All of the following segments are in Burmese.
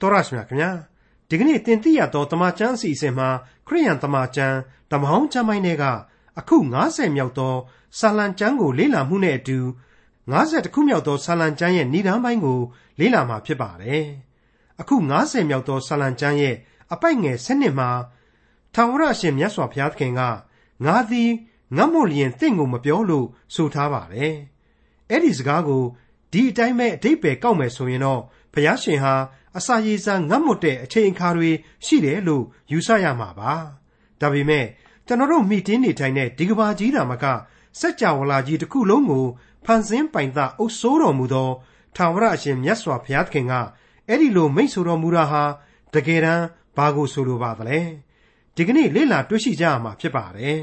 တော်ရရှိမြခင်ဗျာဒီကနေ့တင်ပြရတော့တမချန်းအစီအစဉ်မှာခရိယန်တမချန်းဓမ္မဟောင်းကျမ်းပိုင်းတွေကအခု90မြောက်သောဆာလံကျမ်းကိုလေ့လာမှုနဲ့အတူ90ခုမြောက်သောဆာလံကျမ်းရဲ့ဏ္ဍန်ပိုင်းကိုလေ့လာမှာဖြစ်ပါတယ်အခု90မြောက်သောဆာလံကျမ်းရဲ့အပိုက်ငယ်7မှာထာဝရအရှင်မြတ်စွာဘုရားသခင်ကငါသည်ငတ်မို့လျင်တင့်ကိုမပြောလို့ဆိုထားပါတယ်အဲ့ဒီစကားကိုဒီအတိုင်းပဲအတိတ်ပဲကောက်မယ်ဆိုရင်တော့ဘုရားရှင်ဟာ အစာရေစာငတ်မွတ်တဲ့အချိန်အခါတွေရှိတယ်လို့ယူဆရမှာပါဒါပေမဲ့ကျွန်တော်တို့မိတင်းနေထိုင်တဲ့ဒီကဘာကြီးတာမကစัจ java လာကြီးတစ်ခုလုံးကိုဖန်ဆင်းပိုင်သားအုပ်စိုးတော်မူသောထာဝရအရှင်မြတ်စွာဘုရားသခင်ကအဲ့ဒီလိုမိန့်ဆိုတော်မူတာဟာတကယ်တမ်းဘာကိုဆိုလိုပါသလဲဒီကနေ့လေ့လာတွေ့ရှိကြရမှာဖြစ်ပါတယ်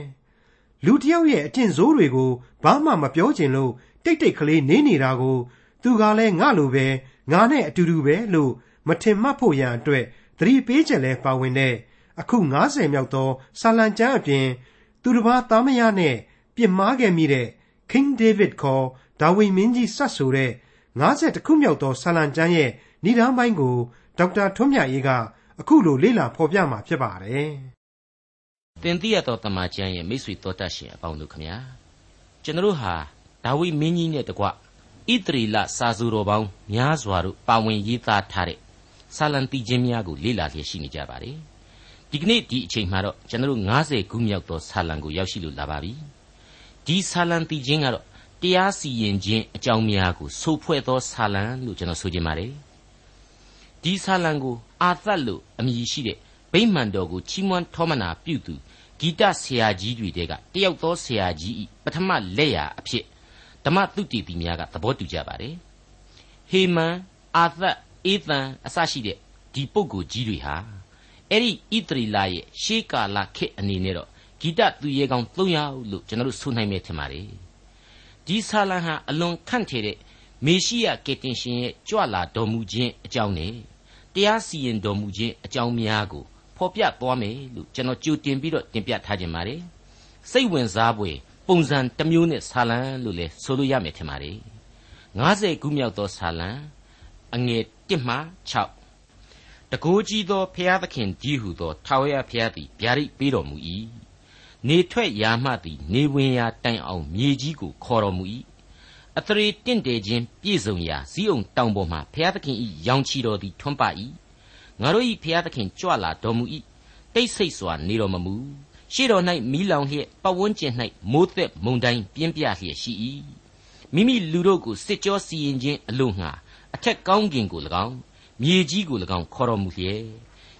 လူတစ်ယောက်ရဲ့အကျင့်ဆိုးတွေကိုဘာမှမပြောချင်လို့တိတ်တိတ်ကလေးနေနေတာကို သူကလည်းငါလိုပဲငါနဲ့အတူတူပဲလို့ မထင်မှတ်ဖို့ရန်အတွက်သတိပေးချက်လဲပါဝင်တဲ့အခု90မြောက်သောဆာလံကျမ်းအပြင် သူတစ်ပါးသားမယားနဲ့ပြစ်မှားခဲ့မိတဲ့ King David ခေါ်ဒါဝိမင်းကြီးစတ်ဆိုတဲ့50ခုမြောက်သောဆာလံကျမ်းရဲ့ဏ္ဍန်ပိုင်းကိုဒေါက်တာထွန်းမြတ်အေးကအခုလိုလေ့လာဖော်ပြมาဖြစ်ပါတယ်။တင်တိရသောတမန်ကျမ်းရဲ့မိတ်ဆွေတော်တတ်ရှင်အပေါင်းတို့ခမညာကျွန်တော်ဟာဒါဝိမင်းကြီးနဲ့တကွဣတရီလစာစုတော်ပေါင်းများစွာတို့ပါဝင်ရေးသားထားတဲ့ ဆာလံတီချင်းများကိုလေ့လာလျက်ရှိနေကြပါတယ်ဒီကနေ့ဒီအချိန်မှာတော့ကျွန်တော်90ခုမြောက်သောဆာလံကိုရောက်ရှိလို့လာပါပြီဒီဆာလံတီချင်းကတော့တရားစီရင်ခြင်းအကြောင်းများကိုဆိုဖွဲ့သောဆာလံလို့ကျွန်တော်ဆိုချင်ပါတယ်ဒီဆာလံကိုအာသတ်လို့အမည်ရှိတဲ့ဗိမာန်တော်ကိုချီးမွမ်းထောမနာပြုသူဂီတဆရာကြီးတွေတဲကတယောက်သောဆရာကြီးဤပထမလက်ရာအဖြစ်ဓမ္မသုတေသီများကသဘောတူကြပါတယ်ဟေမန်အာသတ် အေသန်အစရှိတဲ့ဒီပုဂ္ဂိုလ်ကြီးတွေဟာအဲ့ဒီဣသရီလာရဲ့ရှေးကာလခေတ်အနေနဲ့တော့ဂီတသူရဲကောင်း300လို့ကျွန်တော်တို့ဆိုနိုင်မယ်ထင်ပါတယ်ဒီဆာလံဟာအလွန်ခန့်ထည်တဲ့မေရှိယကေတင်ရှင်ရဲ့ကြွလာတော်မူခြင်းအကြောင်းနဲ့တရားစီရင်တော်မူခြင်းအကြောင်းများကိုဖော်ပြသွားမယ်လို့ကျွန်တော်ကြိုတင်ပြီးတော့တင်ပြထားခြင်းပါတယ်စိတ်ဝင်စားဖွယ်ပုံစံတစ်မျိုးနဲ့ဆာလံလို့လည်းဆိုလို့ရမယ်ထင်ပါတယ်90ခုမြောက်သောဆာလံအငယ် 1မှ6တကိုးကြီးသောဖျားသခင်ကြီးဟုသောထာဝရဘုရားသည်ဗျာဒိတ်ပေးတော်မူ၏နေထွက်ရာမှသည် နေဝင်ရာတိုင်အောင်မြေကြီးကိုခေါ်တော်မူ၏အသရေတင့်တယ်ခြင်းပြည့်စုံရာဇီးအောင်တောင်ပေါ်မှဘုရားသခင်၏ရောင်ချီတော်သည်ထွန်းပ၏ငါတို့၏ဘုရားသခင်ကြွလာတော်မူ၏တိတ်ဆိတ်စွာနေတော်မမူရှေ့တော်၌မီးလောင်လျက်ပဝန်းကျင်၌မိုးသက်မုန်တိုင်းပြင်းပြလျက်ရှိ၏မိမိလူတို့ကိုစစ်ကြောစီရင်ခြင်းအလို့ငှာ အထက်ကောင်းကင်ကို၎င်းမြေကြီးကို၎င်းခေါ်တော်မူလျက်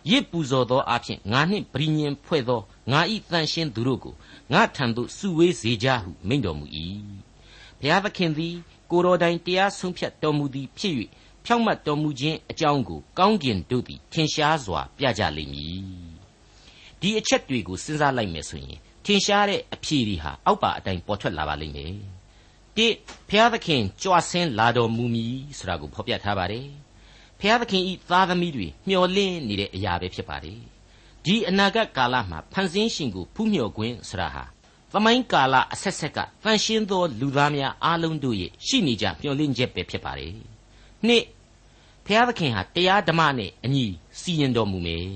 ရစ်ပူဇော်သောအဖြစ်ငါနှင့်ပရိညင်ဖွဲ့သောငါဤတန်ရှင်းသူတို့ကိုငါထံသို့စုဝေးစေကြဟုမိန့်တော်မူ၏ဘုရားသခင်သည်ကိုတော်တိုင်တရားဆုံးဖြတ်တော်မူသည်ဖြစ်၍ဖြောင့်မတ်တော်မူခြင်းအကြောင်းကိုကောင်းကင်တို့သည်ထင်ရှားစွာပြကြလိမ့်မည်ဒီအချက်တွေကိုစဉ်းစားလိုက်မယ်ဆိုရင်ထင်ရှားတဲ့အဖြေတွေဟာအောက်ပါအတိုင်းပေါ်ထွက်လာပါလိမ့်မယ် တိဖျားသခင်ကြွဆင်းလာတော်မူမည်ဆိုတာကိုဖော်ပြထားပါတယ်ဖျားသခင်ဤသားသမီးတွေမျှော်လင့်နေတဲ့အရာပဲဖြစ်ပါတယ်ဒီအနာဂတ်ကာလမှာဖန်ဆင်းရှင်ကိုဖူးမြော်ခွင့်ဆိုတာဟာသမိုင်းကာလအဆက်ဆက်ကတန်ရှင်းသောလူသားများအားလုံးတို့ရဲ့ရှိနေကြမျှော်လင့်ချက်ပဲဖြစ်ပါတယ်နှစ်ဖျားသခင်ဟာတရားဓမ္မနဲ့အညီစီရင်တော်မူမယ်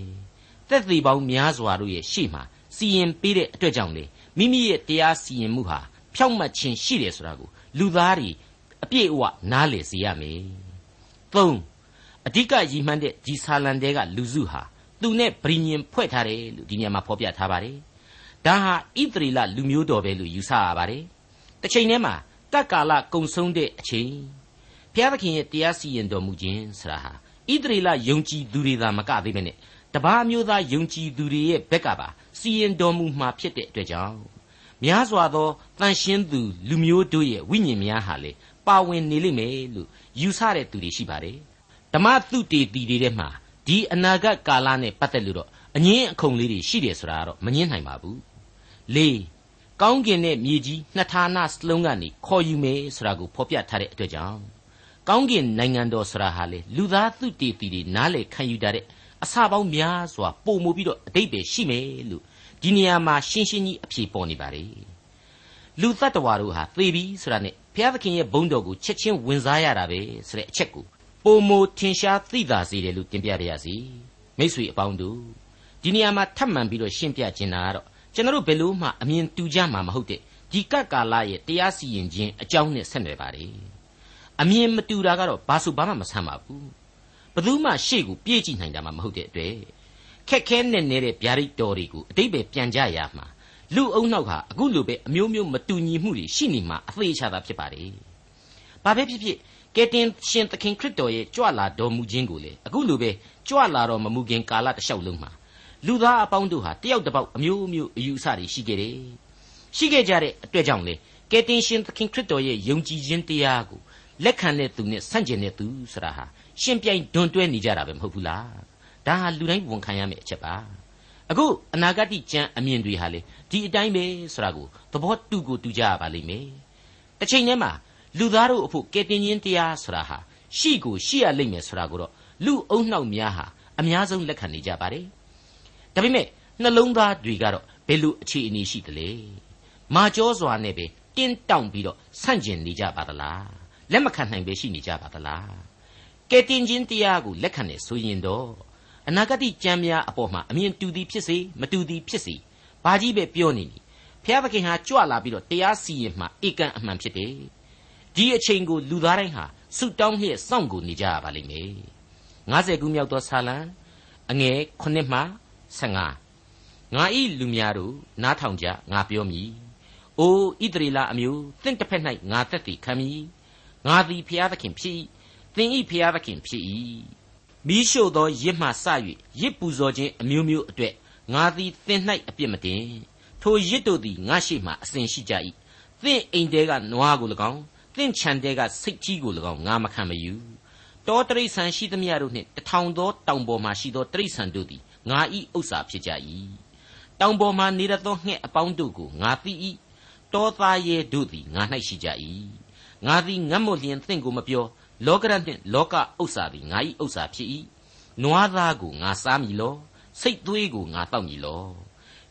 သက်သေပေါင်းများစွာတို့ရဲ့ရှေ့မှာစီရင်ပေးတဲ့အတွက်ကြောင့်လေမိမိရဲ့တရားစီရင်မှုဟာ ဖြောင့်မတ်ခြင်းရှိတယ်ဆိုတာကိုလူသားတွေအပြည့်အဝနားလည်စေရမယ်။၃အဓိကရည်မှန်းတဲ့ဒီဆာလန်တဲကလူစုဟာသူနဲ့ဗြိညင်ဖွဲ့ထားတယ်လို့ဒီနေရာမှာဖော်ပြထားပါတယ်။ဒါဟာဣသရေလလူမျိုးတော်ပဲလို့ယူဆရပါတယ်။တစ်ချိန်တည်းမှာတက္ကာလကုံဆုံးတဲ့အချိန်ဘုရားသခင်ရဲ့တရားစီရင်တော်မူခြင်းဆိုတာဟာဣသရေလယုံကြည်သူတွေသာမကသေးပဲနဲ့တပါးမျိုးသားယုံကြည်သူတွေရဲ့ဘက်ကပါစီရင်တော်မူမှာဖြစ်တဲ့အတွက်ကြောင့် များစွာသောတန်ရှင်းသူလူမျိုးတို့ရဲ့ဝိညာဉ်များဟာလေပါဝင်နေလိမ့်မယ်လို့ယူဆတဲ့သူတွေရှိပါတယ်ဓမ္မသုတေတီတွေထဲမှာဒီအနာဂတ်ကာလနဲ့ပတ်သက်လို့တော့အငင်းအခုံလေးတွေရှိတယ်ဆိုတာကတော့မငင်းနိုင်ပါဘူးလေးကောင်းကင်နဲ့မြေကြီးနှစ်ဌာနစလုံးကနေခေါ်ယူမယ်ဆိုတာကိုဖော်ပြထားတဲ့အတွက်ကြောင့်ကောင်းကင်နိုင်ငံတော်ဆိုတာဟာလေလူသားသုတေတီတွေနားလေခံယူတာတဲ့အစပေါင်းများစွာပုံမှုပြီးတော့အတိတ်ပဲရှိမယ်လို့ ဒီနေရာမှာရှင်းရှင်းကြီးအဖြေပေါ်နေပါလေလူတ attva တို့ဟာသေပြီဆိုတာနဲ့ဘုရားသခင်ရဲ့ဘုန်းတော်ကိုချက်ချင်းဝင်စားရတာပဲဆိုတဲ့အချက်ကိုပုံမထင်ရှားသိသာစေတယ်လို့တင်ပြပါရစေမိတ်ဆွေအပေါင်းတို့ဒီနေရာမှာထပ်မံပြီးတော့ရှင်းပြခြင်းတာကတော့ကျွန်တော်တို့ဘယ်လို့မှအမြင်တူကြမှာမဟုတ်တဲ့ဒီကပ်ကာလရဲ့တရားစီရင်ခြင်းအကြောင်းနဲ့ဆက်နွယ်ပါတယ်အမြင်မတူတာကတော့ဘာဆိုဘာမှမဆမ်းပါဘူးဘယ်သူမှရှေ့ကိုပြေးကြည့်နိုင်တာမှမဟုတ်တဲ့အတွက် ခက်ခဲနဲ့နေတဲ့ဗျာဒိတ်တော်တွေကိုအတိတ်ပဲပြန်ကြရမှာလူအုံနောက်ကအခုလိုပဲအမျိုးမျိုးမတူညီမှုတွေရှိနေမှာအသေးချတာဖြစ်ပါတယ်ဘာပဲဖြစ်ဖြစ်ကယ်တင်ရှင်သခင်ခရစ်တော်ရဲ့ကြွလာတော်မူခြင်းကိုလေအခုလိုပဲကြွလာတော်မမူခင်ကာလတစ်လျှောက်လုံးမှာလူသားအပေါင်းတို့ဟာတယောက်တစ်ပေါက်အမျိုးမျိုးအယူအဆတွေရှိခဲ့တယ်ရှိခဲ့ကြတဲ့အတွက်ကြောင့်လေကယ်တင်ရှင်သခင်ခရစ်တော်ရဲ့ယုံကြည်ခြင်းတရားကိုလက်ခံတဲ့သူနဲ့ဆန့်ကျင်တဲ့သူဆိုတာဟာရှင်ပြိုင်ဒွန်တွဲနေကြတာပဲမဟုတ်ဘူးလား ဒါဟာလူတိုင်းဝန်ခံရမယ့်အချက်ပါအခုအနာဂတ်ကြံအမြင်တွေဟာလေဒီအတိုင်းပဲဆိုတာကိုသဘောတူကိုတူကြရပါလိမ့်မယ်တစ်ချိန်တည်းမှာလူသားတို့အဖို့ကယ်တင်ခြင်းတရားဆိုတာဟာရှိကိုရှိရလိမ့်မယ်ဆိုတာကိုတော့လူအုံနှောက်များဟာအများဆုံးလက်ခံနေကြပါတယ်ဒါပေမဲ့နှလုံးသားတွေကတော့ဘယ်လိုအခြေအနေရှိသလဲမာကျောစွာနဲ့ပဲတင်းတောင့်ပြီးတော့ဆန့်ကျင်နေကြပါသလားလက်မခံနိုင်ပဲရှိနေကြပါသလားကယ်တင်ခြင်းတရားကိုလက်ခံနေဆိုရင်တော့ အနာဂတ်ကြံများအပေါ်မှာအမြင်တူသည်ဖြစ်စေမတူသည်ဖြစ်စေဘာကြီးပဲပြောနေနီဖျားသခင်ဟာကြွလာပြီးတော့တရားစီရင်မှဧကန်အမှန်ဖြစ်တယ်ဒီအချိန်ကိုလူသားတိုင်းဟာဆုတောင်းလျက်စောင့်ကိုနေကြရပါလိမ့်မယ်90ခုမြောက်သောဆာလံအငယ်9မှ15ငါဤလူများတို့နားထောင်ကြငါပြောမည်အိုဣသရေလအမျိုးသင်တစ်ဖက်၌ငါသက်တည်ခံမည်ငါသည်ဖျားသခင်ဖြစ်၏သင်ဤဖျားသခင်ဖြစ်၏ မိရှို့သောရစ်မှစ၍ရစ်ပူဇော်ခြင်းအမျိုးမျိုးအတွေ့ငါသည်သင်၌အပြစ်မတင်ထိုရစ်တို့သည်ငါရှိမှအစဉ်ရှိကြ၏သင်အိမ်တဲကနွားကို၎င်းသင်ခြံတဲကစိတ်ကြီးကို၎င်းငါမခံမယူတောတရိษံရှိသမျှတို့နှင့်တထောင်သောတောင်ပေါ်မှရှိသောတရိษံတို့သည်ငါဤဥစ္စာဖြစ်ကြ၏တောင်ပေါ်မှနေရသောငှက်အပေါင်းတို့ကိုငါသိ၏တောသားရဲ့တို့သည်ငါ၌ရှိကြ၏ငါသည်ငတ်မွလျင်သင်ကိုမပြော လောကရနှင့်လောကဥစ္စာသည်ငါ၏ဥစ္စာဖြစ်၏နွားသားကိုငါစားမည်လောစိတ်သွေးကိုငါတောက်မည်လော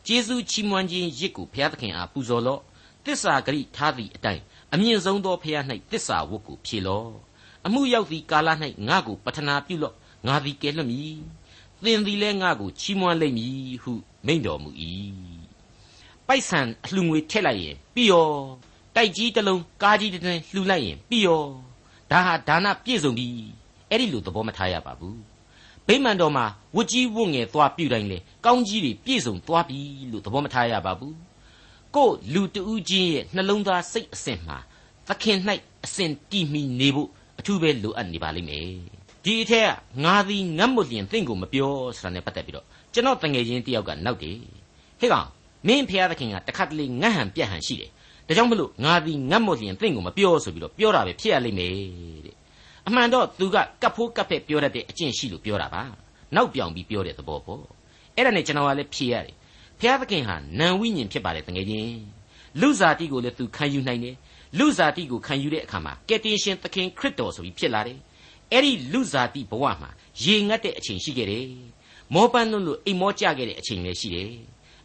ကျေးဇူးချီးမွမ်းခြင်းရစ်ကိုဘုရားသခင်အားပူဇော်လော့တစ္ဆာဂရိထားသည့်အတိုင်းအမြင့်ဆုံးသောဖျား၌တစ္ဆာဝတ်ကိုဖြေလော့အမှုရောက်သည့်ကာလ၌ငါကိုပတနာပြုလော့ငါသည်ကယ်လွတ်မည်သင်သည်လည်းငါကိုချီးမွမ်းလိမ့်မည်ဟုမိန့်တော်မူ၏ပိုက်ဆံအလှငွေထည့်လိုက်ရင်ပြီးရောတိုက်ကြီးတစ်လုံးကားကြီးတစ်တွင်လှူလိုက်ရင်ပြီးရော ဒါဟာဒါနပြည့်စုံပြီအဲ့ဒီလိုသဘောမထားရပါဘူးဗိမာန်တော်မှာဝတ်ကြီးဝတ်ငယ်သွားပြူတိုင်းလေကောင်းကြီးတွေပြည့်စုံသွားပြီလို့သဘောမထားရပါဘူးကို့လူတူးချင်းရဲ့နှလုံးသားစိတ်အစဉ်မှာသခင်၌အစဉ်တည်မီနေဖို့အထူးပဲလိုအပ်နေပါလိမ့်မယ်ဒီအထက်ကငါသည်ငတ်မွလျင်သင်ကိုမပြောဆိုတာနဲ့ပတ်သက်ပြီးတော့ကျွန်တော်တငယ်ချင်းတယောက်ကနောက်တယ်ဟေ့ကောင်မင်းဖျားသခင်ကတခါတလေငတ်ဟန်ပြက်ဟန်ရှိတယ် ဒါကြောင့်မလို့ငါသည်ငတ်မွလျင်သင်ကိုမပြောဆိုပြီးတော့ပြောတာပဲဖြစ်ရလိမ့်မယ်တဲ့အမှန်တော့သူကကပ်ဖိုးကပ်ဖက်ပြောတတ်တဲ့အကျင့်ရှိလို့ပြောတာပါနောက်ပြောင်ပြီးပြောတဲ့သဘောပေါ့အဲ့ဒါနဲ့ကျွန်တော်ကလည်းဖြေရတယ်ဖျားသခင်ဟာနံဝိညာဉ်ဖြစ်ပါတယ်တကယ်ချင်းလူစားတိကိုလည်းသူခံယူနိုင်တယ်လူစားတိကိုခံယူတဲ့အခါမှာကယ်တင်ရှင်သခင်ခရစ်တော်ဆိုပြီးဖြစ်လာတယ်အဲ့ဒီလူစားတိဘဝမှာရေငတ်တဲ့အချိန်ရှိခဲ့တယ်မောပန်းလွန်းလို့အိမ်မောကျခဲ့တဲ့အချိန်လည်းရှိတယ်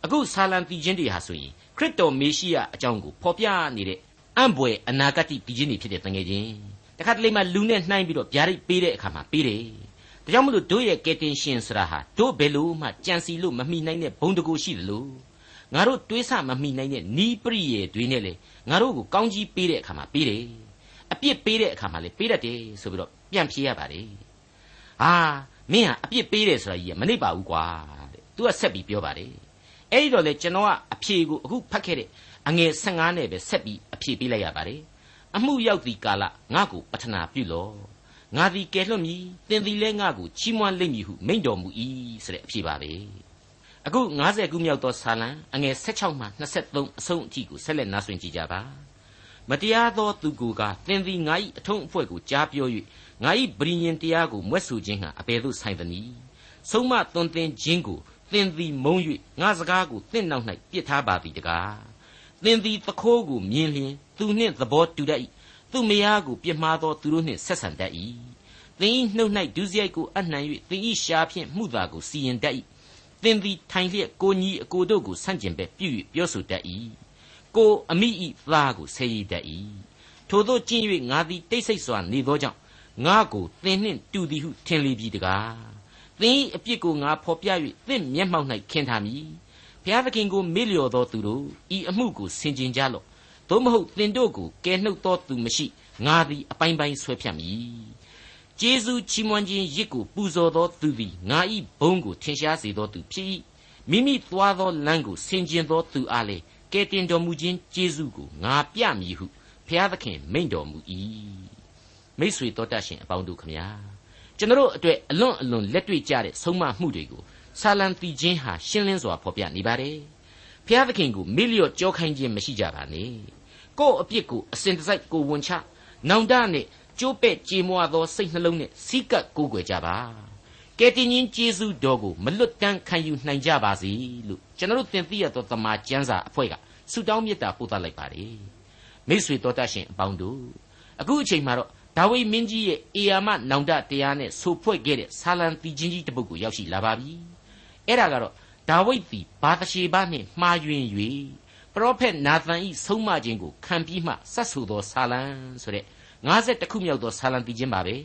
အခုဆာလံတီချင်းတွေဟာဆိုရင် ခရစ်တော်မေရှိယအကြောင်းကိုဖော်ပြနေတဲ့အံ့ဘွယ်အနာဂတ်တီချင်းတွေဖြစ်တဲ့တကယ်ချင်းတခါတလေမှလူနဲ့နှိုင်းပြီးတော့ဗျာဒိတ်ပေးတဲ့အခါမှာပေးတယ်ဒါကြောင့်မလို့တို့ရဲ့ကယ်တင်ရှင်ဆိုတာဟာတို့ဘယ်လို့မှကြံစီလို့မမိနိုင်တဲ့ဘုံတကူရှိတယ်လို့ငါတို့တွေးဆမမိနိုင်တဲ့နီးပရိယေတွေနဲ့လေငါတို့ကိုကောင်းကြီးပေးတဲ့အခါမှာပေးတယ်အပြစ်ပေးတဲ့အခါမှာလေပေးတတ်တယ်ဆိုပြီးတော့ပြန်ဖြေရပါတယ်ဟာမင်းဟာအပြစ်ပေးတယ်ဆိုတာကြီးကမနှိပ်ပါဘူးကွာတဲ့သူကဆက်ပြီးပြောပါတယ် အဲ့ဒီတော့လေကျွန်တော်ကအဖြေကိုအခုဖတ်ခဲ့တဲ့အငယ်15နဲ့ပဲဆက်ပြီးအဖြေပေးလိုက်ရပါတယ်အမှုရောက်သည့်ကာလငါ့ကိုပထနာပြုလော့ငါသည်ကယ်လွတ်မည်သင်သည်လည်းငါ့ကိုချီးမွမ်းလိမ့်မည်ဟုမိန့်တော်မူ၏ဆိုတဲ့အဖြေပါပဲအခု90ခုမြောက်သောဆာလံအငယ်16မှ23အဆုံးအထိကိုဆက်လက်နားဆွင့်ကြည့်ကြပါမတရားသောသူကိုကသင်သည်ငါ၏အထုံးအဖွဲ့ကိုကြားပြော၍ငါ၏ဗြိညင်တရားကိုမွဲ့ဆိုခြင်းဟာအဘယ်သို့ဆိုင်သနည်းဆုံးမသွန်သင်ခြင်းကို သင်သည်မုံ၍ငါစကားကိုသင်နောက်၌ပြစ်ထားပါသည်တကားသင်သည်သခိုးကိုမြင်လျင်သူနှင့်သဘောတူတတ်၏သူမယားကိုပြစ်မှားသောသူတို့နှင့်ဆက်ဆံတတ်၏သင်၏နှုတ်၌ဒုစရိုက်ကိုအနှံ၍သင်၏ရှားဖြင့်မှုသာကိုစီရင်တတ်၏သင်သည်ထိုင်လျက်ကိုညီအကိုတို့ကိုဆန့်ကျင်ပဲပြု၍ပြောဆိုတတ်၏ကိုအမိဤသားကိုဆဲရည်တတ်၏ထို့သောကျင့်၍ငါသည်တိတ်ဆိတ်စွာနေသောကြောင့်ငါကိုသင်နှင့်တူသည်ဟုထင်လေပြီတကား သင်၏အပြစ်ကိုငါဖော်ပြ၍သင်မျက်မှောက်၌ခင်းထားမည်ဘုရားသခင်ကိုမေ့လျော်သောသူတို့ဤအမှုကိုဆင်ခြင်ကြလော့သို့မဟုတ်သင်တို့ကိုကယ်နှုတ်သောသူမရှိငါသည်အပိုင်းပိုင်းဆွဲဖြတ်မည်ကျေးဇူးချီးမွမ်းခြင်းရစ်ကိုပူဇော်သောသူသည်ငါ၏ဘုန်းကိုထင်ရှားစေသောသူဖြစ်၏မိမိသွားသောလမ်းကိုဆင်ခြင်သောသူအားလည်းကယ်တင်တော်မူခြင်းကျေးဇူးကိုငါပြမည်ဟုဘုရားသခင်မိန့်တော်မူ၏မိษွေတော်တတ်ရှင်အပေါင်းတို့ခမညာ ကျွန်တော်အတွက်အလွန်အလွန်လက်တွေ့ကြတဲ့ဆုံးမမှုတွေကိုဆာလံတီချင်းဟာရှင်းလင်းစွာဖော်ပြနေပါတယ်ဘုရားသခင်ကိုမေ့လျော့ကြောခိုင်းခြင်းမရှိကြပါနဲ့ကိုယ့်အပြစ်ကိုအစဉ်တစိုက်ကိုဝန်ချနောင်တနဲ့ကျိုးပဲ့ကြေမွသောစိတ်နှလုံးနဲ့စီးကပ်ကိုးကွယ်ကြပါကယ်တင်ရှင်ယေရှုတော်ကိုမလွတ်တမ်းခံယူနိုင်ကြပါစေလို့ကျွန်တော်တို့သင်သိရသောတမန်ကျမ်းစာအဖွဲ့ကဆုတောင်းမေတ္တာပို့သလိုက်ပါတယ်မိတ်ဆွေတော်တတ်ရှင်အပေါင်းတို့အခုအချိန်မှာတော့ ဒါဝိမင်းကြီးရဲ့အေယာမနောင်တတရားနဲ့ဆိုဖွဲ့ခဲ့တဲ့ဆာလံတီချင်းကြီးတစ်ပုဒ်ကိုရောက်ရှိလာပါပြီအဲ့ဒါကတော့ဒါဝိဒ်သည်ဘာသရှေဘနှင့်မှားယွင်း၍ပရောဖက်နာသန်ဤဆုံးမခြင်းကိုခံပြီးမှဆက်ဆူသောဆာလံဆိုတဲ့50ခုမြောက်သောဆာလံတီချင်းပါပဲ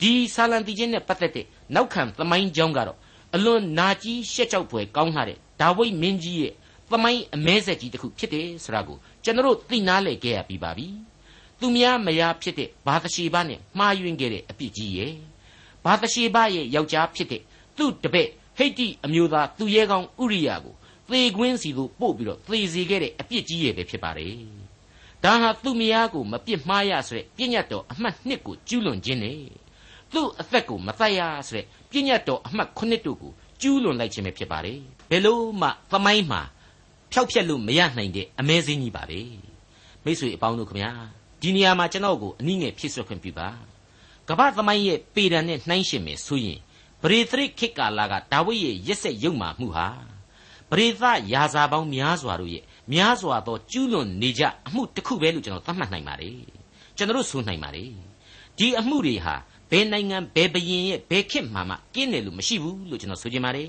ဒီဆာလံတီချင်းနဲ့ပတ်သက်တဲ့နောက်ခံသမိုင်းကြောင်းကတော့အလွန်နာကြီးရှက်ကြောက်ဖွယ်ကောင်းလာတဲ့ဒါဝိဒ်မင်းကြီးရဲ့သမိုင်းအမဲဆက်ကြီးတစ်ခုဖြစ်တယ်ဆိုတာကိုကျွန်တော်သိနာလေခဲ့ရပြီးပါပြီ သူများမယားဖြစ်တဲ့ဘာသရှိဘနဲ့မှားယွင်းခဲ့တဲ့အပြစ်ကြီးရဲ့ဘာသရှိဘရဲ့ယောက်ျားဖြစ်တဲ့သူ့တပည့်ဟိတ်တိအမျိုးသားသူရဲကောင်းဥရိယကိုသေခွင်းစီသို့ပို့ပြီးတော့သေစေခဲ့တဲ့အပြစ်ကြီးရဲ့ပဲဖြစ်ပါတယ်ဒါဟာသူ့မယားကိုမပြစ်မှားရဆိုတဲ့ပြည့်ညတ်တော်အမှတ်1ကိုကျူးလွန်ခြင်းနဲ့သူ့အသက်ကိုမတတ်ရဆိုတဲ့ပြည့်ညတ်တော်အမှတ်9တို့ကိုကျူးလွန်လိုက်ခြင်းပဲဖြစ်ပါတယ်ဘယ်လို့မှသမိုင်းမှာဖျောက်ဖျက်လို့မရနိုင်တဲ့အမဲစင်းကြီးပါပဲမိတ်ဆွေအပေါင်းတို့ခမညာ ဒီနေရာမှာကျွန်တော်ကိုအနည်းငယ်ဖြစ်ဆွခွင့်ပြုပါကမ္ဘာသမိုင်းရဲ့ပေဒံနဲ့နှိုင်းရှင်မယ်ဆိုရင်ပရိသရစ်ခေတ်ကာလကဒါဝိဒ်ရဲ့ရက်ဆက်ရုပ်မာမှုဟာပရိသရာဇာပေါင်းများစွာတို့ရဲ့များစွာသောကျူးလွန်နေကြအမှုတစ်ခုပဲလို့ကျွန်တော်သတ်မှတ်နိုင်ပါတယ်ကျွန်တော်ဆိုနိုင်ပါတယ်ဒီအမှုတွေဟာဘယ်နိုင်ငံဘယ်ဘရင်ရဲ့ဘယ်ခေတ်မှမှကင်းတယ်လို့မရှိဘူးလို့ကျွန်တော်ဆိုချင်ပါတယ်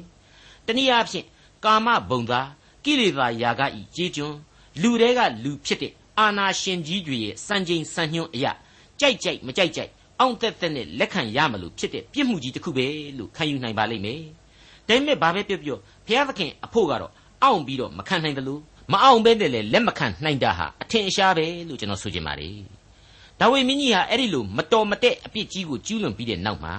တနည်းအားဖြင့်ကာမဘုံသာကိလေသာယာကဤကြေးကျွန်းလူတွေကလူဖြစ်တဲ့ အာနာရှင်ကြီးတွေရဲ့စံချိန်စံညွှန်းအရာကြိုက်ကြိုက်မကြိုက်ကြိုက်အောင်သက်သက်နဲ့လက်ခံရမလို့ဖြစ်တဲ့ပြစ်မှုကြီးတစ်ခုပဲလို့ခံယူနိုင်ပါလိမ့်မယ်။ဒါပေမဲ့ဘာပဲပြောပြောဘုရားသခင်အဖို့ကတော့အောင်ပြီးတော့မခံနိုင်တယ်လို့မအောင်ပဲနဲ့လည်းလက်မခံနိုင်တာဟာအထင်ရှားပဲလို့ကျွန်တော်ဆိုချင်ပါတယ်။ဒါဝိမင်းကြီးဟာအဲ့ဒီလိုမတော်မတဲ့အပြစ်ကြီးကိုကျူးလွန်ပြီးတဲ့နောက်မှာ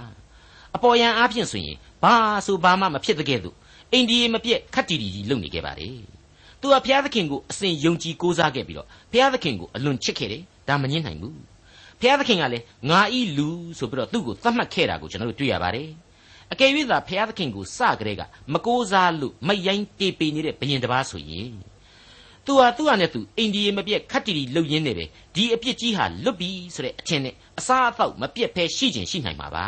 အပေါ်ယံအားဖြင့်ဆိုရင်ဘာဆိုဘာမှမဖြစ်တဲ့ကဲ့သို့အိန္ဒိယမပြက်ခတ်တီတီကြီးလုပ်နေခဲ့ပါတယ်။ သူဟာဘုရားသခင်ကိုအစဉ်ယုံကြည်ကိုးစားခဲ့ပြီးတော့ဘုရားသခင်ကိုအလွန်ချစ်ခဲ့တယ်ဒါမငင်းနိုင်ဘူးဘုရားသခင်ကလည်းငါဤလူဆိုပြီးတော့သူ့ကိုသတ်မှတ်ခဲ့တာကိုကျွန်တော်တို့တွေ့ရပါတယ်အကယ်၍သာဘုရားသခင်ကိုစကြတဲ့ကမကိုးစားလို့မယိုင်းတေပေနေတဲ့ဘယင်တစ်ပါးဆိုရင်သူဟာသူ့ဟာနဲ့သူအိန္ဒိယမပြက်ခတ်တီတီလှုပ်ရင်းနေပဲဒီအပြစ်ကြီးဟာလွတ်ပြီဆိုတဲ့အထင်နဲ့အစားအသောက်မပြက်ဖဲရှိခြင်းရှိနိုင်မှာပါ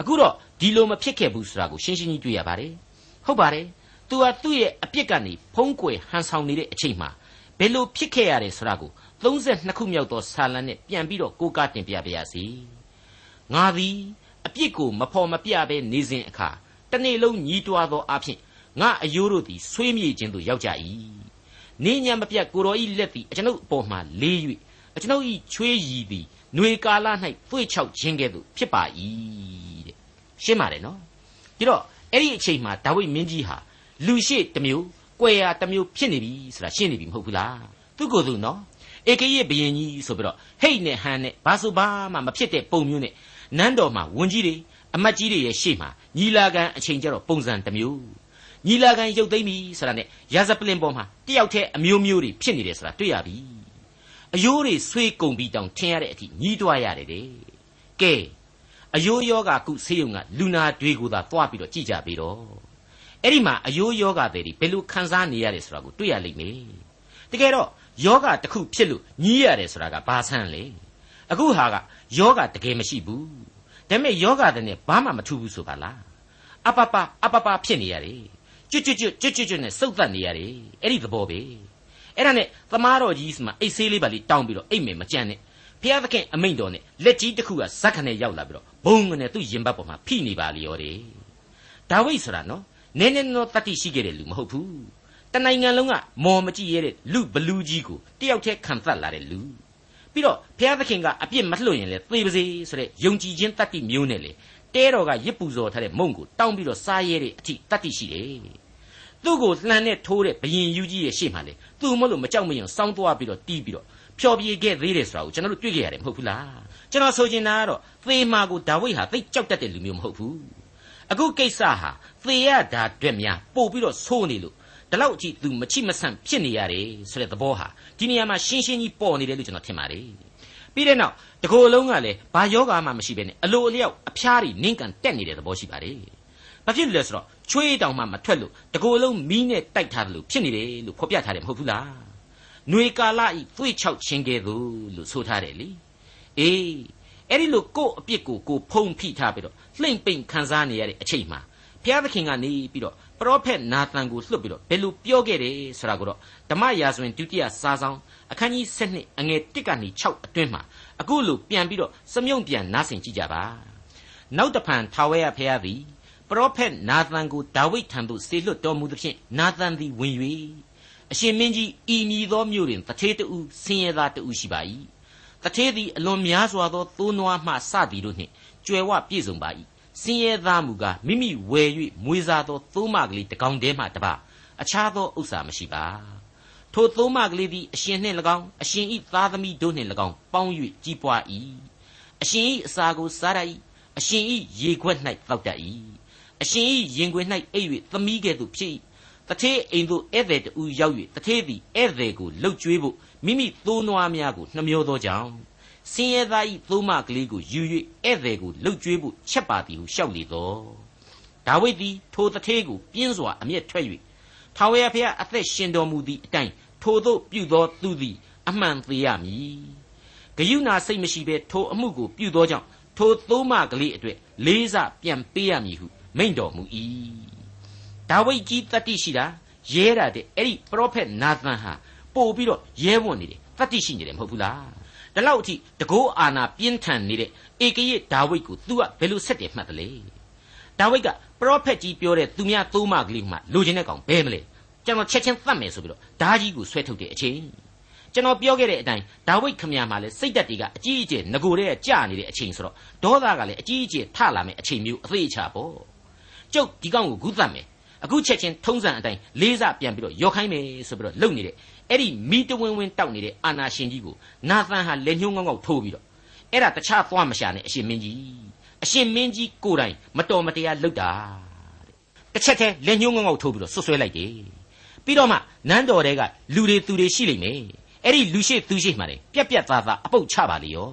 အခုတော့ဒီလိုမဖြစ်ခဲ့ဘူးဆိုတာကိုရှင်းရှင်းကြီးတွေ့ရပါတယ်ဟုတ်ပါတယ် သူဟာသူ့ရဲ့အပြစ်ကနေဖုံးကွယ်ဟန်ဆောင်နေတဲ့အချိန်မှာဘယ်လိုဖြစ်ခဲ့ရတယ်ဆိုတာကို32ခုမြောက်သောဆာလံနဲ့ပြန်ပြီးတော့ကိုးကားတင်ပြပါရစေငါသည်အပြစ်ကိုမဖော်မပြဘဲနေစဉ်အခါတနေ့လုံးညီးတွားသောအဖြစ်ငါအယိုးတို့သည်ဆွေးမြေ့ခြင်းသို့ရောက်ကြ၏နေညံမပြတ်ကိုတော်ဤလက်သည်အကျွန်ုပ်အပေါ်မှလေး၍အကျွန်ုပ်ဤချွေးရည်သည်ຫນွေကာလ၌ဖွေ့ချောက်ခြင်းကဲ့သို့ဖြစ်ပါ၏တဲ့ရှင်းပါတယ်နော်ပြီးတော့အဲ့ဒီအချိန်မှာဒါဝိဒ်မင်းကြီးဟာ လူရှိတစ်မျိုးကွယ်ရာတစ်မျိုးဖြစ်နေပြီဆိုတာရှင်းနေပြီမဟုတ်ဘူးလားသူကိုယ်သူနော်ဧကရေဘယင်ကြီးဆိုပြီးတော့ဟိတ်နဲ့ဟန်နဲ့ဘာဆိုဘာမှမဖြစ်တဲ့ပုံမျိုးနဲ့နန်းတော်မှာဝန်ကြီးတွေအမတ်ကြီးတွေရဲ့ရှေ့မှာညီလာခံအချိန်ကျတော့ပုံစံတစ်မျိုးညီလာခံရုပ်သိမ်းပြီဆိုတာနဲ့ရာဇပလင်ပေါ်မှာတယောက်တည်းအမျိုးမျိုးတွေဖြစ်နေတယ်ဆိုတာတွေ့ရပြီအယိုးတွေဆွေးကုန်ပြီးတောင်ထင်ရတဲ့အထိညီးတွားရတယ်တဲ့ကဲအယိုးယောဂကုဆေးရုံကလူနာတွေကိုသာတွားပြီးတော့ကြည့်ကြပြီတော့ အဲ့ဒီမှာအယိုးယောဂတွေဘယ်လိုခံစားနေရတယ်ဆိုတာကိုတွေ့ရလိမ့်မယ်တကယ်တော့ယောဂတစ်ခုဖြစ်လို့ညီးရတယ်ဆိုတာကဘာဆန်းလဲအခုဟာကယောဂတကယ်မရှိဘူးဒါပေမဲ့ယောဂတဲ့နဲ့ဘာမှမထူးဘူးဆိုပါလားအပပအပပဖြစ်နေရတယ်ကျွတ်ကျွတ်ကျွတ်ကျွတ်ကျွတ်နဲ့စုပ်သက်နေရတယ်အဲ့ဒီသဘောပဲအဲ့ဒါနဲ့သမားတော်ကြီးစမှာအိတ်ဆေးလေးပါလေးတောင်းပြီးတော့အိတ်မယ်မကြမ်းနဲ့ဘုရားသခင်အမိန့်တော်နဲ့လက်ကြီးတစ်ခုကဇက်ခနဲ့ရောက်လာပြီးတော့ဘုံနဲ့သူ့ရင်ဘတ်ပေါ်မှာဖိနေပါလေရောတယ်ဒါဝိဒ်ဆိုတာနော် နည်းနည်းတော့တတိရှိခဲ့တဲ့လူမဟုတ်ဘူးတနိုင်ငံလုံးကမော်မကြည့်ရတဲ့လူဘလူးကြီးကိုတယောက်တည်းခံသတ်လာတဲ့လူဘပြီးတော့ဘုရားသခင်ကအပြစ်မလွတ်ရင်လေသေပါစေဆိုတဲ့ယုံကြည်ခြင်းတတ္တိမျိုးနဲ့လေတဲတော်ကရစ်ပူဇော်ထားတဲ့မုံကိုတောင်းပြီးတော့စားရဲတဲ့အထိတတ္တိရှိတယ်သူ့ကိုလှန်နဲ့ထိုးတဲ့ဘယင်ယူကြီးရဲ့ရှေ့မှာလေသူ့မလို့မကြောက်မရင်စောင်းသွားပြီးတော့တီးပြီးတော့ဖျော်ပြေခဲ့သေးတယ်ဆိုတာကိုကျွန်တော်တို့တွေ့ကြရတယ်မဟုတ်ဘူးလားကျွန်တော်ဆိုချင်တာကတော့သေမာကိုဒါဝိဒ်ဟာသိကြောက်တတ်တဲ့လူမျိုးမဟုတ်ဘူး အခုကိစ္စဟာသေရတာအတွက်များပို့ပြီးတော့ဆိုးနေလို့ဒီလောက်အထိသူမချိမဆန့်ဖြစ်နေရတယ်ဆိုတဲ့သဘောဟာဒီနေရာမှာရှင်းရှင်းကြီးပေါ်နေတယ်လို့ကျွန်တော်ထင်ပါတယ်ပြီးတဲ့နောက်တကိုယ်လုံးကလည်းဘာယောဂမှမရှိဘဲနဲ့အလိုအလျောက်အဖျားတွေနင်းကန်တက်နေတဲ့သဘောရှိပါတယ်ဘာဖြစ်လို့လဲဆိုတော့ချွေးတောင်မှမထွက်လို့တကိုယ်လုံးမီးနဲ့တိုက်ထားတယ်လို့ဖြစ်နေတယ်လို့ဖော်ပြထားတယ်မဟုတ်ဘူးလားຫນွေကာလဤသွေ့ချောက်ခြင်းကဲ့သို့လို့ဆိုထားတယ်လေအေး အဲ့ဒီလိုကို့အပြစ်ကိုကိုဖုံဖိထားပြီးတော့လှိမ့်ပိန်ခံစားနေရတဲ့အချိန်မှာဘုရားသခင်ကနေပြီးတော့ပရောဖက်နာသန်ကိုလွှတ်ပြီးတော့ဘယ်လိုပြောခဲ့တယ်ဆိုတာကိုတော့ဓမ္မရာဇဝင်ဒုတိယစာဆောင်အခန်းကြီး7အငယ်1ကနေ6အတွင်းမှာအခုလိုပြန်ပြီးတော့စမြုံပြန်နားဆင်ကြည့်ကြပါနောက်တဖန်ထာဝရဘုရားသည်ပရောဖက်နာသန်ကိုဒါဝိဒ်ထံသို့ဆေလွတ်တော်မူသဖြင့်နာသန်သည်ဝင်၍အရှင်မင်းကြီးဤမည်သောမြို့တွင်တထေးတူဆင်းရဲသားတူရှိပါ၏ တထေးသည်အလွန်များစွာသောသိုးနွားမှစသည်တို့နှင့်ကြွယ်ဝပြည့်စုံပါ၏ဆင်းရဲသားမူကားမိမိဝယ်၍မွေးစားသောသိုးမကလေးတစ်ကောင်တည်းမှတပါအခြားသောဥစ္စာမရှိပါထိုသိုးမကလေးသည်အရှင်နှင့်၎င်းအရှင်ဤသားသမီးတို့နှင့်၎င်းပေါင်း၍ကြီးပွား၏အရှင်ဤအစာကိုစားရ၏အရှင်ဤရေခွက်၌တောက်တတ်၏အရှင်ဤရင်ခွင်၌အိပ်၍သမီးကဲ့သို့ဖြစ်၏တထေးအိမ်သို့ဧည့်သည်တူရောက်၍တထေးသည်ဧည့်သည်ကိုလှုပ်ကြွေးဖို့ မိမိသိုးနွားများကိုနှမျောသောကြောင့်ဆင်းရဲသားဤသိုးမကလေးကိုယူ၍ဧည့်သည်ကိုလှုပ်ကြွေးဖို့ချက်ပါသည်ဟုလျှောက်လေသောဒါဝိဒ်သည်ထိုတထေးကိုပြင်းစွာအမျက်ထွက်၍ထာဝရဘုရားအသက်ရှင်တော်မူသည့်အတိုင်းထိုသို့ပြုသောသူသည်အမှန်သေးရမည်ဂယုဏစိတ်မရှိဘဲထိုအမှုကိုပြုသောကြောင့်ထိုသိုးမကလေးအတွက်လေးစားပြန်ပေးရမည်ဟုမိန့်တော်မူ၏ဒါဝိဒ်ကြီးတတ္တိရှိတာရဲတာတဲ့အဲ့ဒီပရောဖက်နာသန်ဟာ ပို့ပြီးတော့ရဲဝံ့နေတယ်တတ္တိရှိနေတယ်မဟုတ်ဘူးလားဒီလောက်အထိတကောအာနာပြင်းထန်နေတဲ့ဧကရဒါဝိဒ်ကို तू ကဘယ်လိုဆက်တယ်မှတ်တယ်လေဒါဝိဒ်ကပရောဖက်ကြီးပြောတဲ့သူများသုံးမကလေးမှလိုချင်တဲ့ကောင်ဘဲမလဲကျွန်တော်ချက်ချင်းသတ်မယ်ဆိုပြီးတော့ဓာကြီးကိုဆွဲထုတ်တဲ့အချိန်ကျွန်တော်ပြောခဲ့တဲ့အတိုင်းဒါဝိဒ်ခမရမှာလဲစိတ်တက်တွေကအကြီးအကျယ်ငကိုတဲ့ကြာနေတဲ့အချိန်ဆိုတော့ဒေါသကလည်းအကြီးအကျယ်ထလာမယ့်အချိန်မျိုးအသေးချာပေါ့ကျုပ်ဒီကောင်ကိုဂုသတ်မယ်အခုချက်ချင်းထုံးစံအတိုင်းလေးစားပြန်ပြီးတော့ရောခိုင်းမယ်ဆိုပြီးတော့လုပ်နေတဲ့ အဲ့ဒီမိတဝင်းဝင်းတောက်နေတဲ့အာနာရှင်ကြီးကိုနာသန်ဟာလက်ညှိုးငေါငေါထိုးပြီးတော့အဲ့ဒါတခြားသွားမရှာနဲ့အရှင်မင်းကြီးအရှင်မင်းကြီးကိုယ်တိုင်မတော်မတရားလုပ်တာတဲ့တစ်ချက်တည်းလက်ညှိုးငေါငေါထိုးပြီးတော့ဆွဆွဲလိုက်တယ်ပြီးတော့မှနန်းတော်တဲကလူတွေသူတွေရှိလိမ့်မယ်အဲ့ဒီလူရှိသူရှိမှလည်းပြက်ပြက်သားသားအပုတ်ချပါလေရော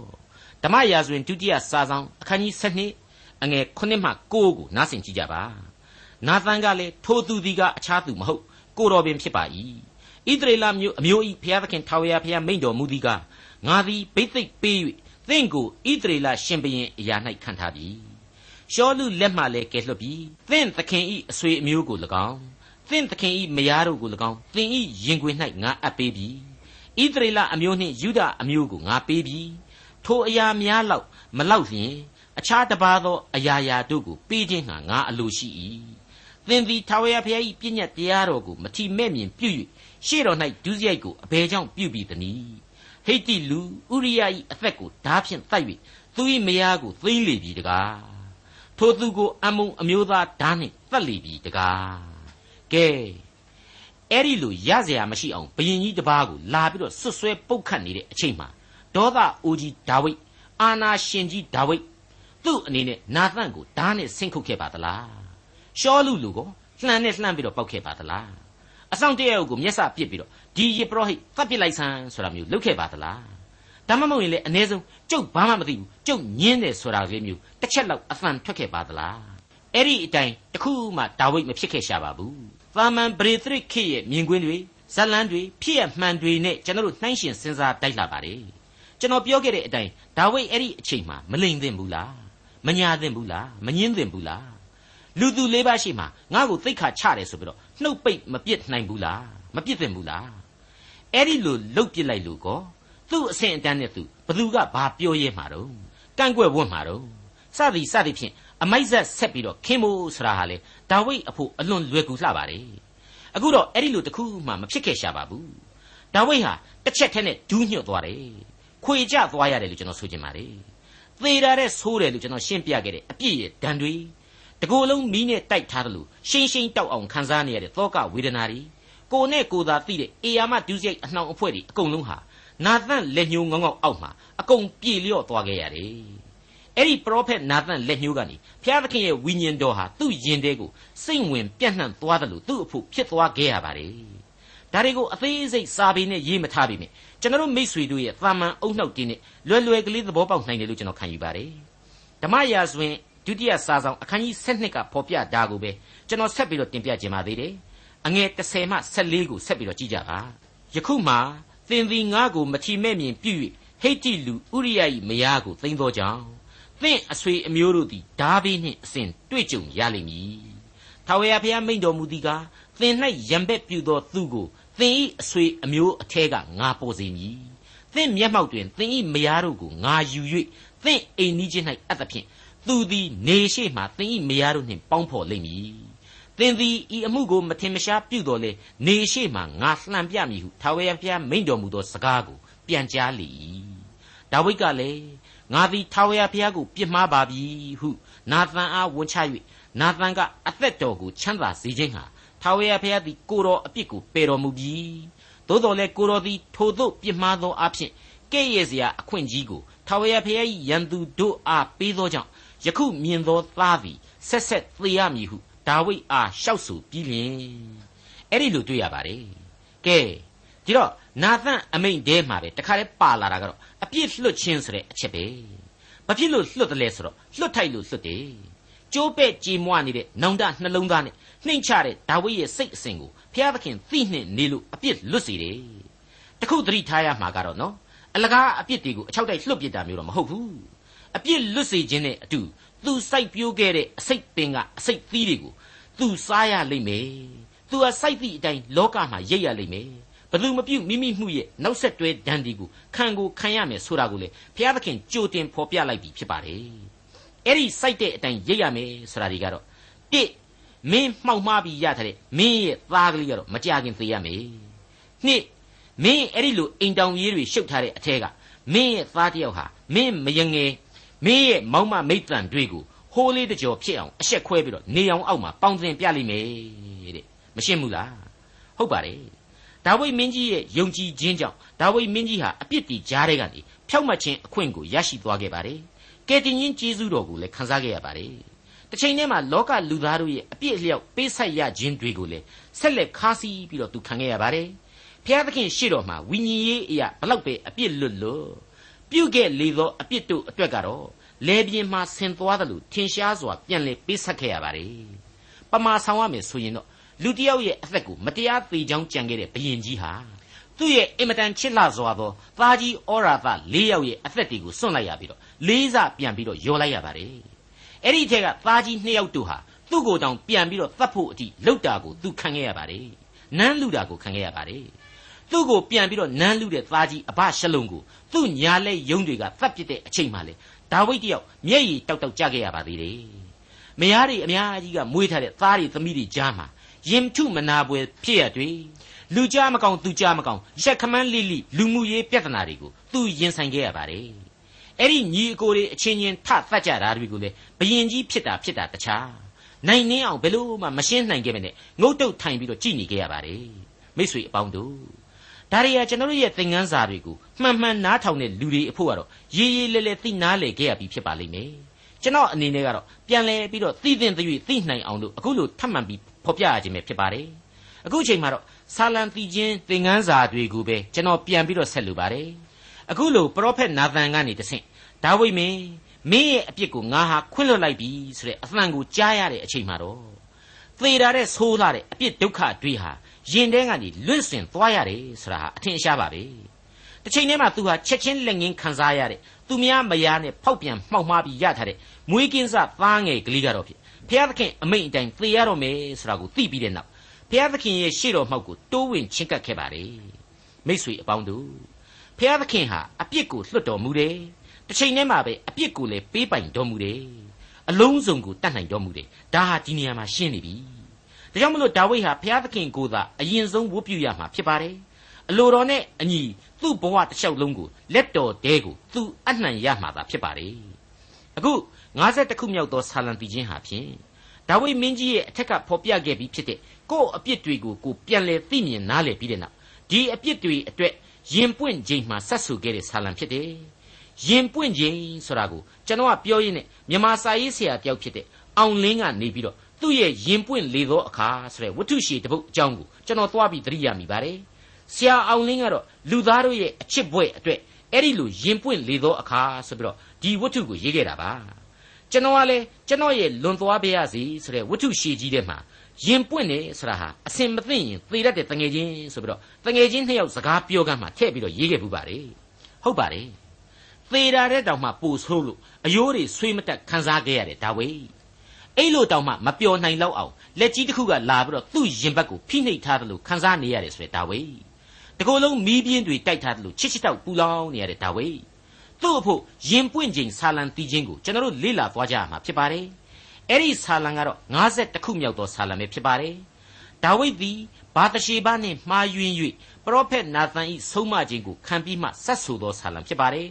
ဓမ္မရာဇဝင်ဒုတိယစာဆောင်အခန်းကြီး7အငယ်9မှ9ကိုနားဆင်ကြည့်ကြပါနာသန်ကလည်းထိုသူသည်ကအခြားသူမဟုတ်ကိုတော်ပင်ဖြစ်ပါ၏ ဣသရေလမျိုးအမျိုးဤဘုရားသခင်ထာဝရဘုရားမိန့်တော်မူသည်ကငါသည်ဘိသိက်ပေး၍သင်ကိုဣသရေလရှင်ဘရင်အရာ၌ခံထားပြီရှောလူလက်မှလည်းကဲလွတ်ပြီသင်သခင်ဤအဆွေအမျိုးကို၎င်းသင်သခင်ဤမယားတို့ကို၎င်းသင်ဤရင်ခွင်၌ငါအပ်ပေးပြီဣသရေလအမျိုးနှင့်ယူဒအမျိုးကိုငါပေးပြီထိုအရာများလောက်မလောက်လျင်အခြားတပါသောအရာရာတို့ကိုပေးခြင်းငါငါအလိုရှိ၏သင်သည်ထာဝရဘုရား၏ပြည့်ညတ်တရားတော်ကိုမထီမဲ့မြင်ပြု၍ ရှေ့တော်၌ဒုစရိုက်ကိုအဘယ်ကြောင့်ပြုပြီးသနည်းဟိတ်တိလူဥရိယ၏အသက်ကိုဓာဖြင့်တိုက်၍သူ၏မယားကိုသိမ့်လေပြီတကားထိုသူကိုအမုံအမျိုးသားဓာနှင့်တတ်လေပြီတကားကဲအဲ့ဒီလိုရเสียမရှိအောင်ဘယင်ကြီးတစ်ပါးကိုလာပြီးတော့ဆွတ်ဆွဲပုတ်ခတ်နေတဲ့အချိန်မှာဒေါသအိုကြီးဒါဝိဒ်အာနာရှင်ကြီးဒါဝိဒ်သူ့အနေနဲ့နာသန့်ကိုဓာနဲ့ဆင့်ခုတ်ခဲ့ပါသလားရှောလူလူကိုလှန်နဲ့လှမ်းပြီးတော့ပောက်ခဲ့ပါသလား အဆောင်တရကိုမျက်စာပစ်ပြီးတော့ဒီယေပရောဟိတ်သတ်ပစ်လိုက်ဆန်းဆိုတာမျိုးလုပ်ခဲ့ပါသလားဒါမှမဟုတ်ရင်လေအ ਨੇ ဆုံးကျုပ်ဘာမှမသိဘူးကျုပ်ညင်းတယ်ဆိုတာလေးမျိုးတစ်ချက်လောက်အဖန်ထွက်ခဲ့ပါသလားအဲ့ဒီအတိုင်းတခုမှဒါဝိဒ်မဖြစ်ခဲ့ရှာပါဘူးသာမန်ဗရေသရစ်ခေရဲ့မြင်ကွင်းတွေဇလန်းတွေဖြစ်ရမှန်တွေနဲ့ကျွန်တော်တို့နှိုင်းရှင်စဉ်းစားတိုက်လာပါတယ်ကျွန်တော်ပြောခဲ့တဲ့အတိုင်းဒါဝိဒ်အဲ့ဒီအချိန်မှာမလိမ်သင့်ဘူးလားမညာသင့်ဘူးလားမငင်းသင့်ဘူးလားလူသူလေးပါးရှိမှငါ့ကိုသိခါချတယ်ဆိုပြီးတော့ နှုတ်ပိတ်မပြစ်နိုင်ဘူးလားမပြစ်သင့်ဘူးလားအဲ့ဒီလိုလှုပ်ပစ်လိုက်လို့ကောသူ့အဆင့်အတန်းနဲ့သူဘသူကဘာပြောရဲမှာတော့ကန့်ကွက်ဝတ်မှာတော့စသည်စသည်ဖြင့်အမိုက်ဆက်ဆက်ပြီးတော့ခင်းဖို့ဆိုတာဟာလေဒါဝိဒ်အဖို့အလွန်လွယ်ကူလှပါတယ်အခုတော့အဲ့ဒီလိုတခုမှမဖြစ်ခဲ့ရှာပါဘူးဒါဝိဒ်ဟာတစ်ချက်တည်းနဲ့ဒူးညွတ်သွားတယ်ခွေကြသွားရတယ်လို့ကျွန်တော်ဆိုချင်ပါတယ်သေတာတဲ့ဆိုးတယ်လို့ကျွန်တော်ရှင်းပြခဲ့တဲ့အပြည့်ရဲ့ဒဏ်တွေ တကိုယ်လုံးမီးနဲ့တိုက်ထားတယ်လို့ရှင်းရှင်းတောက်အောင်ခံစားနေရတဲ့သောကဝေဒနာတွေကိုနဲ့ကိုသာသိတဲ့အေယာမဒုစရိုက်အနှောင်အဖွဲ့တွေအကုန်လုံးဟာနာသန့်လက်ညှိုးငေါငေါအောက်မှာအကုန်ပြေလျော့သွားခဲ့ရတယ်အဲ့ဒီပရောဖက်နာသန့်လက်ညှိုးကနေဘုရားသခင်ရဲ့ဝိညာဉ်တော်ဟာသူ့ယင်တဲကိုစိတ်ဝင်ပြန့်နှံ့သွားတယ်လို့သူ့အဖို့ဖြစ်သွားခဲ့ရပါတယ်ဒါတွေကိုအသေးစိတ်စာပေနဲ့ရေးမထားပြီမြင်ကျွန်တော်မိษွေတို့ရဲ့သာမန်အုံနှောက်တင်းနဲ့လွယ်လွယ်ကလေးသဘောပေါက်နိုင်တယ်လို့ကျွန်တော်ခံယူပါတယ်ဓမ္မရာဇဝင် ဒုတိယစာဆောင်အခန်းကြီး7ကဖော်ပြတာကိုပဲကျွန်တော်ဆက်ပြီးတော့တင်ပြခြင်းပါသေးတယ်အငယ်30မှ14ကိုဆက်ပြီးတော့ကြည့်ကြပါယခုမှသင်သည်ငါ့ကိုမချီမဲ့မြင်ပြု၍ဟိတ်တိလူဥရိယ၏မယားကိုသိမ်းသောကြောင့်သင်အဆွေအမျိုးတို့သည်ဓာဘေးနှင့်အစဉ်တွေ့ကြုံရလိမ့်မည်ထာဝရဘုရားမိန့်တော်မူသည်ကားသင်၌ရံပက်ပြုသောသူကိုသင်၏အဆွေအမျိုးအထဲကငါပေါ်စေမည်သင်မျက်မှောက်တွင်သင်၏မယားတို့ကိုငါယူ၍သင်အိမ်နီးချင်း၌အပ်သဖြင့် သူသည်နေရှိမှသင်၏မယားတို့နှင့်ပေါင်းဖော်လိမ့်မည်သင်သည်ဤအမှုကိုမထင်မရှားပြုတော်လေနေရှိမှငါလှန်ပြမည်ဟုထာဝရဘုရားမိန့်တော်မူသောစကားကိုပြန်ကြားလေ၏ဒါဝိဒ်ကလည်းငါသည်ထာဝရဘုရားကိုပြစ်မှားပါပြီဟုနာသန်အားဝန်ချ၍နာသန်ကအသက်တော်ကိုချမ်းသာစေခြင်းဟာထာဝရဘုရားသည်ကိုတော်အပြစ်ကိုပယ်တော်မူပြီသို့တော်လည်းကိုတော်သည်ထိုသို့ပြစ်မှားသောအဖြစ်ကဲ့ရဲ့စရာအခွင့်ကြီးကိုထာဝရဘုရား၏ရန်သူတို့အားပေးသောကြောင့် ယခုမြင်သောသားသည်ဆက်ဆက်သေရမည်ဟုဒါဝိဒ်အားလျှောက်ဆိုပြီးလျင်အဲ့ဒီလိုတွေ့ရပါတယ်ကဲဒီတော့နာသန်အမိန်တဲမှာပဲတခါလဲပါလာတာကတော့အပြစ်လွတ်ခြင်းဆိုတဲ့အချက်ပဲဘာဖြစ်လို့လွတ်တယ်လဲဆိုတော့လွတ်ထိုက်လို့လွတ်တယ်ကျိုးပဲ့ကြေမွနေတဲ့နောင်တနှလုံးသားနဲ့နှိမ့်ချတဲ့ဒါဝိဒ်ရဲ့စိတ်အစဉ်ကိုဘုရားသခင်သိနှင့်နေလို့အပြစ်လွတ်စေတယ်တခုသတိထားရမှာကတော့နော်အလကားအပြစ်တွေကိုအချောက်တိုက်လွတ်ပစ်တာမျိုးတော့မဟုတ်ဘူး အပြစ်လွတ်စေခြင်းနဲ့အတူသူစိုက်ပျိုးခဲ့တဲ့အစိတ်ပင်ကအစိတ်သီးတွေကိုသူစားရလိမ့်မယ်သူကစိုက်သည့်အတိုင်းလောကမှာရိပ်ရလိမ့်မယ်ဘသူမပြုတ်မိမိမှုရဲ့နောက်ဆက်တွဲဒဏ်ဒီကိုခံကိုခံရမယ်ဆိုတာကိုလေဘုရားသခင်ကြိုတင်ဖော်ပြလိုက်ပြီဖြစ်ပါတယ်အဲ့ဒီစိုက်တဲ့အတိုင်းရိပ်ရမယ်ဆိုတာဒီကတော့တစ်မင်းမှောက်မှားပြီးရထားတဲ့မင်းရဲ့သားကလေးကတော့မကြခင်သေရမယ်နှစ်မင်းအဲ့ဒီလိုအိမ်တောင်ရေးတွေရှုပ်ထားတဲ့အထက်ကမင်းရဲ့သားတယောက်ဟာမင်းမယငယ် မင်းရဲ့မောင်မမိတ်တန်တွေကိုဟိုးလေးတကြောဖြစ်အောင်အဆက်ခွဲပြီးတော့နေအောင်အောက်မှာပေါင်းတင်ပြလိမ့်မယ်တဲ့မရှင်းဘူးလားဟုတ်ပါတယ်ဒါဝိဒ်မင်းကြီးရဲ့ယုံကြည်ခြင်းကြောင့်ဒါဝိဒ်မင်းကြီးဟာအပြစ်တီကြားတဲ့ကနေဖြောက်မှတ်ခြင်းအခွင့်ကိုရရှိသွားခဲ့ပါတယ်ကယ်တင်ရှင်ကျေးဇူးတော်ကိုလည်းခံစားခဲ့ရပါတယ်တစ်ချိန်တည်းမှာလောကလူသားတို့ရဲ့အပြစ်အလျောက်ပေးဆက်ရခြင်းတွေကိုလည်းဆက်လက်ခါးစီးပြီးတော့သူခံခဲ့ရပါတယ်ဖျားသခင်ရှေ့တော်မှာဝိညာဉ်ရေးအရာဘလောက်ပဲအပြစ်လွတ်လွတ် ပြုတ်ခဲ့လေသောအပြစ်တို့အတွက်ကတော့လေပြင်းမှာဆင်သွားတယ်လို့ထင်ရှားစွာပြန်လေပေးဆက်ခဲ့ရပါတယ်ပမာဆောင်ရမယ်ဆိုရင်တော့လူတယောက်ရဲ့အသက်ကိုမတရားသေချောင်းကြံခဲ့တဲ့ဘယင်ကြီးဟာသူ့ရဲ့အင်မတန်ချစ်လှစွာသောသားကြီးဩရာသ၄ယောက်ရဲ့အသက်တွေကိုစွန့်လိုက်ရပြီးတော့လေးစပြန်ပြီးတော့ယောလိုက်ရပါတယ်အဲ့ဒီထက်ကသားကြီးနှစ်ယောက်တို့ဟာသူ့ကိုယ်တောင်ပြန်ပြီးတော့သတ်ဖို့အထိလှုပ်တာကိုသူခံခဲ့ရပါတယ်နန်းလူတာကိုခံခဲ့ရပါတယ် သူ့ကိုပြန်ပြီးတော့နန်းလူတဲ့သားကြီးအဘရှလုံကိုသူ့ညာလက်ယုံတွေကသတ်ပစ်တဲ့အချိန်မှလေဒါဝိဒ်တယောက်မျက်ရည်တောက်တောက်ကြခဲ့ရပါသေးတယ်မယားတွေအများကြီးကမွေးထားတဲ့သားတွေသမီးတွေကြားမှာရင်ထုမနာပွဲဖြစ်ရတွေလူကြားမကောင်သူကြားမကောင်ရက်ခမန်းလိလိလူမှုရေးပြဿနာတွေကိုသူရင်ဆိုင်ခဲ့ရပါတယ်အဲ့ဒီညီအကိုတွေအချင်းချင်းထသတ်ကြတာတွေကိုလေဘယင်ကြီးဖြစ်တာဖြစ်တာတခြားနိုင်နှင်းအောင်ဘယ်လို့မှမရှင်းနိုင်ခဲ့မနဲ့ငုတ်တုတ်ထိုင်ပြီးတော့ကြည်နေခဲ့ရပါတယ်မိတ်ဆွေအပေါင်းတို့ ဒါရီယာကျွန်တော်တို့ရဲ့သင်ခန်းစာတွေကိုမှန်မှန်နားထောင်တဲ့လူတွေအဖို့ကတော့ရေးရေးလဲလဲသိနားလေခဲ့ရပြီဖြစ်ပါလိမ့်မယ်ကျွန်တော်အနေနဲ့ကတော့ပြန်လဲပြီးတော့သိသိသိသိနိုင်အောင်လို့အခုလိုထပ်မံပြီးဖော်ပြရခြင်းပဲဖြစ်ပါတယ်အခုအချိန်မှာတော့ဆာလံတီချင်းသင်ခန်းစာတွေကိုပဲကျွန်တော်ပြန်ပြီးတော့ဆက်လိုပါတယ်အခုလိုပရောဖက်နာသန်ကနေတဆင့်ဒါဝိမင်းမင်းရဲ့အပြစ်ကိုငါဟာခွင့်လွတ်လိုက်ပြီဆိုတဲ့အသံကိုကြားရတဲ့အချိန်မှာတော့သေတာတဲ့ဆိုးလာတဲ့အပြစ်ဒုက္ခတွေဟာ ရင်ထဲကနေလွင့်စင်သွားရတယ်ဆိုတာဟာအထင်ရှားပါပဲတစ်ချိန်တည်းမှာသူဟာချက်ချင်းလက်ငင်းခံစားရတဲ့သူများမယားနဲ့ဖောက်ပြန်မှောက်မှားပြီးရထားတဲ့မွေးကင်းစသားငယ်ကလေးကတော့ဖြစ်ဘုရားသခင်အမိန့်အတိုင်းသေရတော့မယ်ဆိုတာကိုသိပြီးတဲ့နောက်ဘုရားသခင်ရဲ့ရှေ့တော်မှောက်ကိုတိုးဝင်ချင်းကပ်ခဲ့ပါတယ်မိษွေအပေါင်းတို့ဘုရားသခင်ဟာအပြစ်ကိုလွတ်တော်မူတယ်တစ်ချိန်တည်းမှာပဲအပြစ်ကိုလည်းပေးပိုင်တော်မူတယ်အလုံးစုံကိုတတ်နိုင်တော်မူတယ်ဒါဟာဒီနေရာမှာရှင်းနေပြီ ဒါကြောင့်မလို့ဒါဝိဒ်ဟာဘုရားသခင်ကိုသာအရင်ဆုံးဝတ်ပြုရမှာဖြစ်ပါတယ်အအလိုတော်နဲ့အညီသူ့ဘဝတစ်လျှောက်လုံးကိုလက်တော်တဲကိုသူအနှံရမှာသာဖြစ်ပါတယ်အခု52ခုမြောက်သောဆာလံတီချင်းဟာဖြင့်ဒါဝိမင်းကြီးရဲ့အထက်ကဖော်ပြခဲ့ပြီးဖြစ်တဲ့ကိုယ့်အပြစ်တွေကိုကိုပြန်လဲသိမြင်နားလည်ပြီးတဲ့နောက်ဒီအပြစ်တွေအတွက်ရင်ပွင့်ခြင်းမှာဆက်ဆူခဲ့တဲ့ဆာလံဖြစ်တယ်ရင်ပွင့်ခြင်းဆိုတာကိုကျွန်တော်ကပြောရင်းနဲ့မြန်မာစာရေးဆရာတယောက်ဖြစ်တဲ့အောင်လင်းကနေပြီးတော့ သူ့ရဲ့ရင်ပွင့်လေသောအခါဆိုတဲ့ဝတ္ထုရှည်တစ်ပုဒ်အကြောင်းကိုကျွန်တော်သွားပြီးသတိရမိပါတယ်ဆရာအောင်လင်းကတော့လူသားတို့ရဲ့အချစ်ဘွဲ့အတွက်အဲ့ဒီလိုရင်ပွင့်လေသောအခါဆိုပြီးတော့ဒီဝတ္ထုကိုရေးခဲ့တာပါကျွန်တော်ကလည်းကျွန်တော်ရဲ့လွန်သွားပါရစေဆိုတဲ့ဝတ္ထုရှည်ကြီးထဲမှာရင်ပွင့်နေဆိုတာဟာအစင်မသိရင်သေတတ်တဲ့တငယ်ချင်းဆိုပြီးတော့တငယ်ချင်းနှစ်ယောက်စကားပြောကမ်းမှထည့်ပြီးတော့ရေးခဲ့ဘူးပါတယ်ဟုတ်ပါတယ်သေတာတဲ့တောင်မှပိုဆိုးလို့အယိုးတွေဆွေးမတက်ခံစားခဲ့ရတယ်ဒါဝိ အဲ့လိုတောင်မှမပျော်နိုင်လောက်အောင်လက်ကြီးတစ်ခုကလာပြီးတော့သူ့ရင်ဘတ်ကိုဖိနှိပ်ထားတယ်လို့ခံစားနေရတယ်ဆိုတဲ့ဒါဝိတကိုယ်လုံးမီးပြင်းတွေတိုက်ထားတယ်လို့ချစ်ချစ်တောက်ပူလောင်နေရတဲ့ဒါဝိသူ့အဖို့ရင်ပွင့်ခြင်းဆာလံတီးခြင်းကိုကျွန်တော်တို့လေ့လာသွားကြရမှာဖြစ်ပါတယ်အဲ့ဒီဆာလံကတော့50ခုမြောက်သောဆာလံပဲဖြစ်ပါတယ်ဒါဝိဒ်သည်ဘာတရှေဘနှင့်မှားယွင်း၍ပရောဖက်နာသန်၏ဆုံးမခြင်းကိုခံပြီးမှဆက်ဆိုသောဆာလံဖြစ်ပါတယ်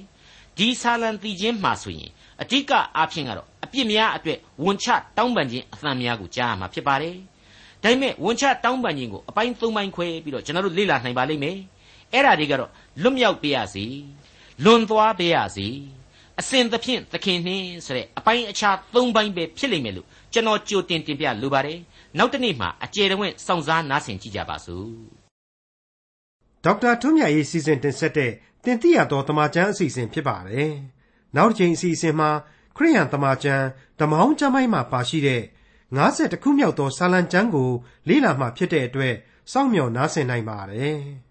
ဒီဆာလံတီးခြင်းမှာဆိုရင်အဓိကအားဖြင့်ကတော့အပြစ်များအတွက်ဝန်ချတောင်းပန်ခြင်းအသံများကိုကြားရမှာဖြစ်ပါတယ်။ဒါပေမဲ့ဝန်ချတောင်းပန်ခြင်းကိုအပိုင်း၃ပိုင်းခွဲပြီးတော့ကျွန်တော်တို့လေ့လာနိုင်ပါလိမ့်မယ်။အဲ့ဒါတွေကတော့လွတ်မြောက်ပေးရစီ၊လွန်သွားပေးရစီအစဉ်သဖြင့်သခင်နှင်းဆိုတဲ့အပိုင်းအခြား၃ပိုင်းပဲဖြစ်လိမ့်မယ်လို့ကျွန်တော်ကြိုတင်တင်ပြလိုပါတယ်။နောက်တစ်နေ့မှာအကျေတဝင့်စောင့်စားနားဆင်ကြကြပါစို့။ဒေါက်တာထွန်းမြတ်ရေးစီစဉ်တင်ဆက်တဲ့ တင်ပြရတော်တမချန်းအစီအစဉ်ဖြစ်ပါတယ်။နောက်တစ်ချိန်အစီအစဉ်မှာခရိယန်တမန်ကျန်ဓမ္မဟောင်းကျမ်းပိုင်းမှာပါရှိတဲ့50တခုမြောက်သောစာလံကျမ်းကိုလေ့လာမှဖြစ်တဲ့အတွက်စောင့်မျှော်နားဆင်နိုင်ပါတယ်။